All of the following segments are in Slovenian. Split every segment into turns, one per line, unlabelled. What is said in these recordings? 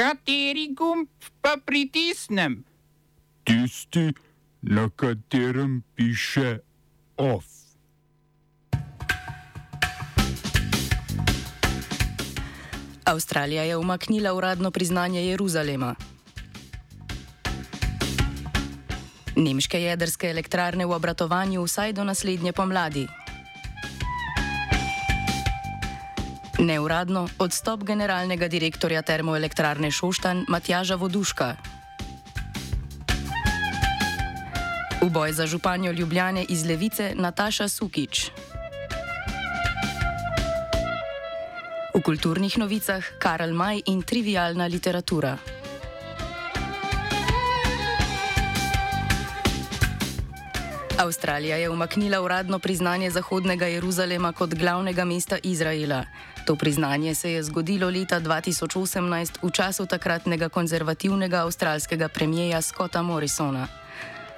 Kateri gumb pa pritisnem?
Tisti, na katerem piše OF.
Avstralija je umaknila uradno priznanje Jeruzalema. Nemške jedrske elektrarne v obratovanju vsaj do naslednje pomladi. Neuradno odstop generalnega direktorja termoelektrarne Šoštan Matjaža Voduška. V boj za županjo Ljubljane iz Levice Nataša Sukič. V kulturnih novicah Karel Maj in trivialna literatura. Avstralija je umaknila uradno priznanje Zahodnega Jeruzalema kot glavnega mesta Izraela. To priznanje se je zgodilo leta 2018 v času takratnega konzervativnega avstralskega premijeja Scotta Morrisona.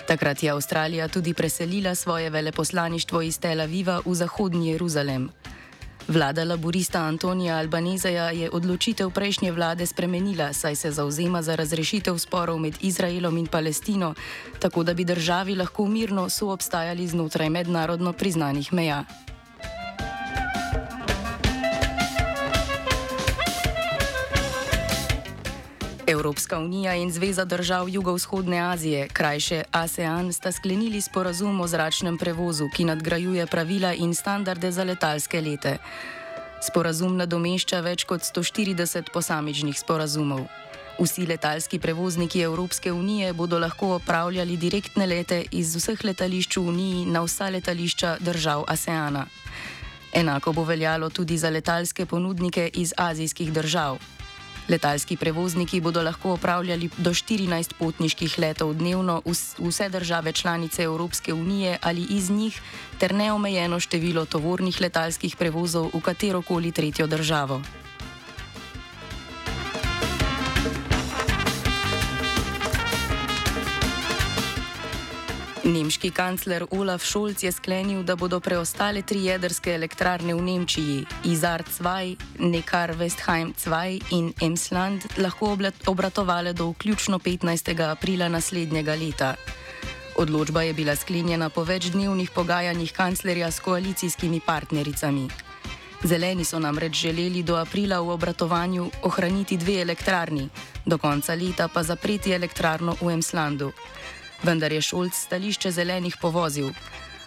Takrat je Avstralija tudi preselila svoje veleposlaništvo iz Tel Aviva v Zahodni Jeruzalem. Vlada laborista Antonija Albanezeja je odločitev prejšnje vlade spremenila, saj se zauzema za razrešitev sporov med Izraelom in Palestino, tako da bi državi lahko mirno soobstajali znotraj mednarodno priznanih meja. Evropska unija in Zveza držav Jugovzhodne Azije, krajše ASEAN, sta sklenili sporazum o zračnem prevozu, ki nadgrajuje pravila in standarde za letalske lete. Sporazum nadomešča več kot 140 posamičnih sporazumov. Vsi letalski prevozniki Evropske unije bodo lahko opravljali direktne lete iz vseh letališč v Uniji na vsa letališča držav ASEANA. Enako bo veljalo tudi za letalske ponudnike iz azijskih držav. Letalski prevozniki bodo lahko opravljali do 14 potniških letov dnevno v vse države članice Evropske unije ali iz njih, ter neomejeno število tovornih letalskih prevozov v katerokoli tretjo državo. Nemški kancler Olaf Scholz je sklenil, da bodo preostale tri jedrske elektrarne v Nemčiji, Izar 2, Nekar Westheim 2 in Emsland, lahko obratovale do vključno 15. aprila naslednjega leta. Odločba je bila sklenjena po večdnevnih pogajanjih kanclerja s koalicijskimi partnericami. Zeleni so namreč želeli do aprila v obratovanju ohraniti dve elektrarni, do konca leta pa zapreti elektrarno v Emslandu vendar je Šolc stališče zelenih povozil.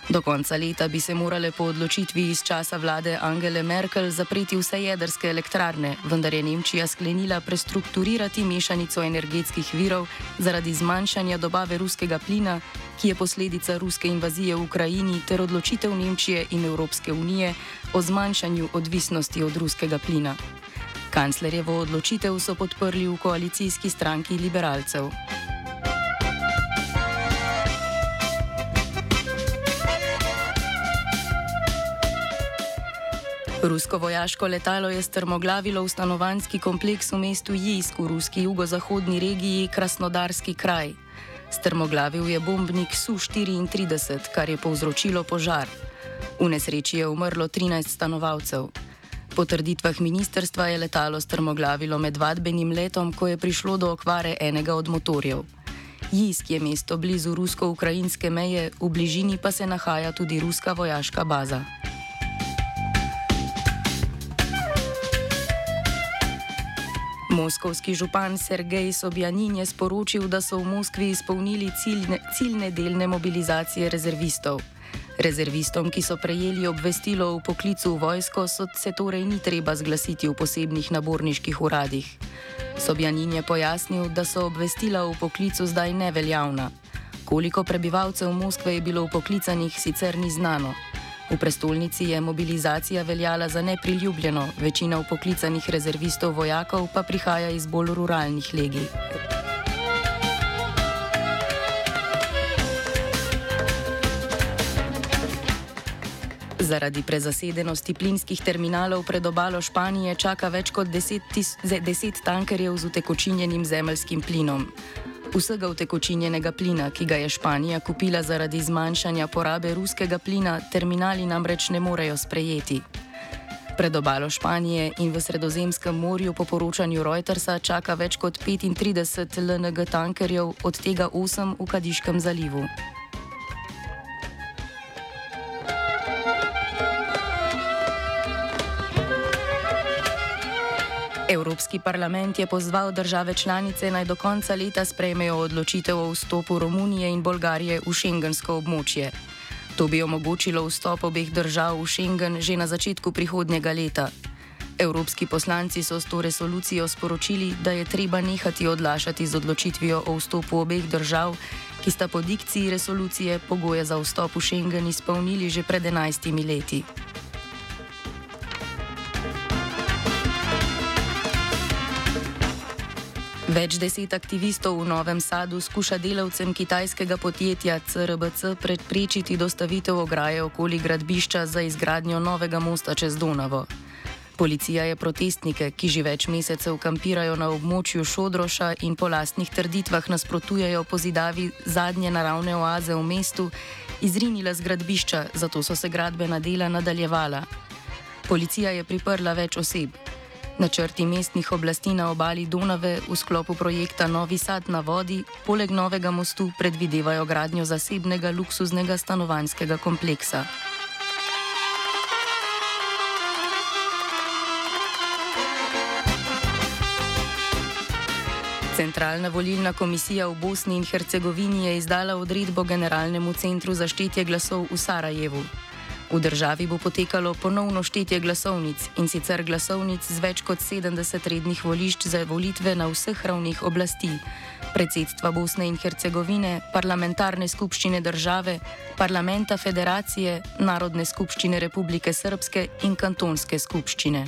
Do konca leta bi se morale po odločitvi iz časa vlade Angele Merkel zapreti vse jedrske elektrarne, vendar je Nemčija sklenila prestrukturirati mešanico energetskih virov zaradi zmanjšanja dobave ruskega plina, ki je posledica ruske invazije v Ukrajini ter odločitev Nemčije in Evropske unije o zmanjšanju odvisnosti od ruskega plina. Kanclerjevo odločitev so podprli v koalicijski stranki liberalcev. Rusko vojaško letalo je strmoglavilo v stanovanski kompleks v mestu Jijsk v ruski jugozahodni regiji Krasnodarski kraj. Strmoglavil je bombnik Su-34, kar je povzročilo požar. V nesreči je umrlo 13 stanovalcev. Po trditvah ministerstva je letalo strmoglavilo med vadbenim letom, ko je prišlo do okvare enega od motorjev. Jijsk je mesto blizu rusko-ukrajinske meje, v bližini pa se nahaja tudi ruska vojaška baza. Moskovski župan Sergej Sobjanin je sporočil, da so v Moskvi izpolnili ciljne, ciljne delne mobilizacije rezervistov. Rezervistom, ki so prejeli obvestilo o poklicu v vojsko, so se torej ni treba zglasiti v posebnih naborniških uradih. Sobjanin je pojasnil, da so obvestila o poklicu zdaj neveljavna. Koliko prebivalcev Moskve je bilo poklicanih, sicer ni znano. V prestolnici je mobilizacija veljala za nepriljubljeno, večina upoklicanih rezervistov vojakov pa prihaja iz bolj ruralnih legij. Zaradi prezasedenosti plinskih terminalov pred obalo Španije čaka več kot deset, tis, deset tankerjev z utekočinjenim zemeljskim plinom vsega utekočinjenega plina, ki ga je Španija kupila zaradi zmanjšanja porabe ruskega plina, terminali namreč ne morejo sprejeti. Pred obalo Španije in v Sredozemskem morju po poročanju Reutersa čaka več kot 35 LNG tankerjev, od tega 8 v Kadiškem zalivu. Evropski parlament je pozval države članice naj do konca leta sprejmejo odločitev o vstopu Romunije in Bolgarije v šengensko območje. To bi omogočilo vstop obeh držav v Schengen že na začetku prihodnjega leta. Evropski poslanci so s to resolucijo sporočili, da je treba nehati odlašati z odločitvijo o vstopu obeh držav, ki sta po dikciji resolucije pogoje za vstop v Schengen izpolnili že pred 11 leti. Več deset aktivistov v Novem Sadu skuša delavcem kitajskega podjetja CRBC preprečiti dostavitev ograje okoli gradbišča za izgradnjo novega mosta čez Donavo. Policija je protestnike, ki že več mesecev kampirajo na območju Šodroša in po lastnih trditvah nasprotujejo pozidavi zadnje naravne oaze v mestu, izrinila z gradbišča, zato so se gradbena dela nadaljevala. Policija je priprla več oseb. Načrti mestnih oblasti na obali Donave v sklopu projekta Novi Sad na vodi poleg novega mostu predvidevajo gradnjo zasebnega luksuznega stanovanjskega kompleksa. Centralna volilna komisija v Bosni in Hercegovini je izdala odredbo Generalnemu centru za štetje glasov v Sarajevu. V državi bo potekalo ponovno štetje glasovnic in sicer glasovnic z več kot 70 rednih volišč za volitve na vseh ravnih oblasti: predsedstva Bosne in Hercegovine, parlamentarne skupščine države, parlamenta federacije, Narodne skupščine Republike Srpske in kantonske skupščine.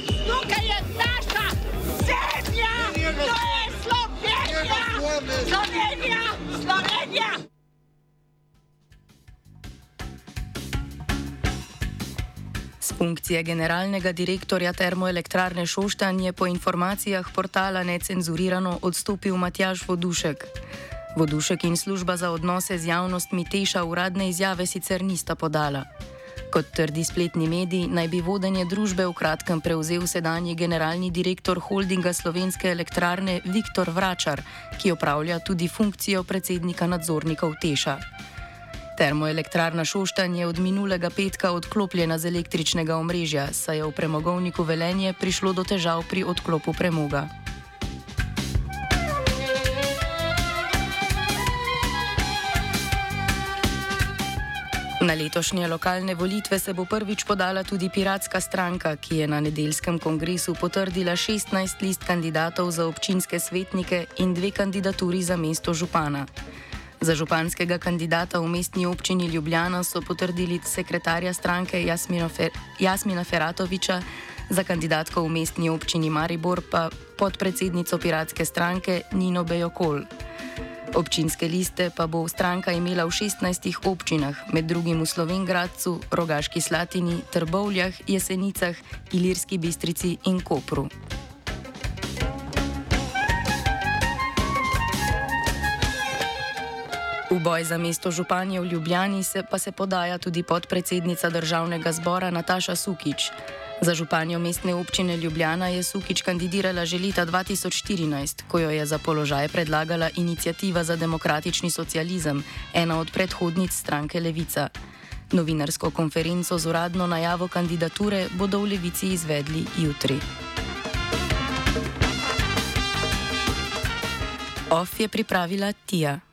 funkcije generalnega direktorja termoelektrarne Šoštan je po informacijah portala necenzurirano odstopil Matjaš Vodušek. Vodušek in služba za odnose z javnostmi Teša uradne izjave sicer nista podala. Kot trdi spletni medij, naj bi vodenje družbe v kratkem prevzel sedanji generalni direktor holdinga slovenske elektrarne Viktor Vračar, ki opravlja tudi funkcijo predsednika nadzornikov Teša. Termoelektrarna Šoštan je od minulega petka odklopljena z električnega omrežja, saj je v premogovniku Velenje prišlo do težav pri odklopu premoga. Na letošnje lokalne volitve se bo prvič podala tudi piratska stranka, ki je na nedeljskem kongresu potrdila 16 list kandidatov za občinske svetnike in dve kandidaturi za mesto župana. Za županskega kandidata v mestni občini Ljubljana so potrdili sekretarja stranke Fer Jasmina Feratoviča, za kandidatko v mestni občini Maribor pa podpredsednico piratske stranke Nino Bejokol. Občinske liste pa bo stranka imela v 16 občinah, med drugim v Slovengradcu, Rogaški Slatini, Trbovljah, Jesenicah, Ilirski Bistrici in Kopru. V boj za mesto županje v Ljubljani se pa se podaja tudi podpredsednica državnega zbora Nataša Sukič. Za županjo mestne občine Ljubljana je Sukič kandidirala že leta 2014, ko jo je za položaj predlagala inicijativa za demokratični socializem, ena od predhodnic stranke Levica. Novinarsko konferenco z uradno najavo kandidature bodo v Levici izvedli jutri. OF je pripravila Tija.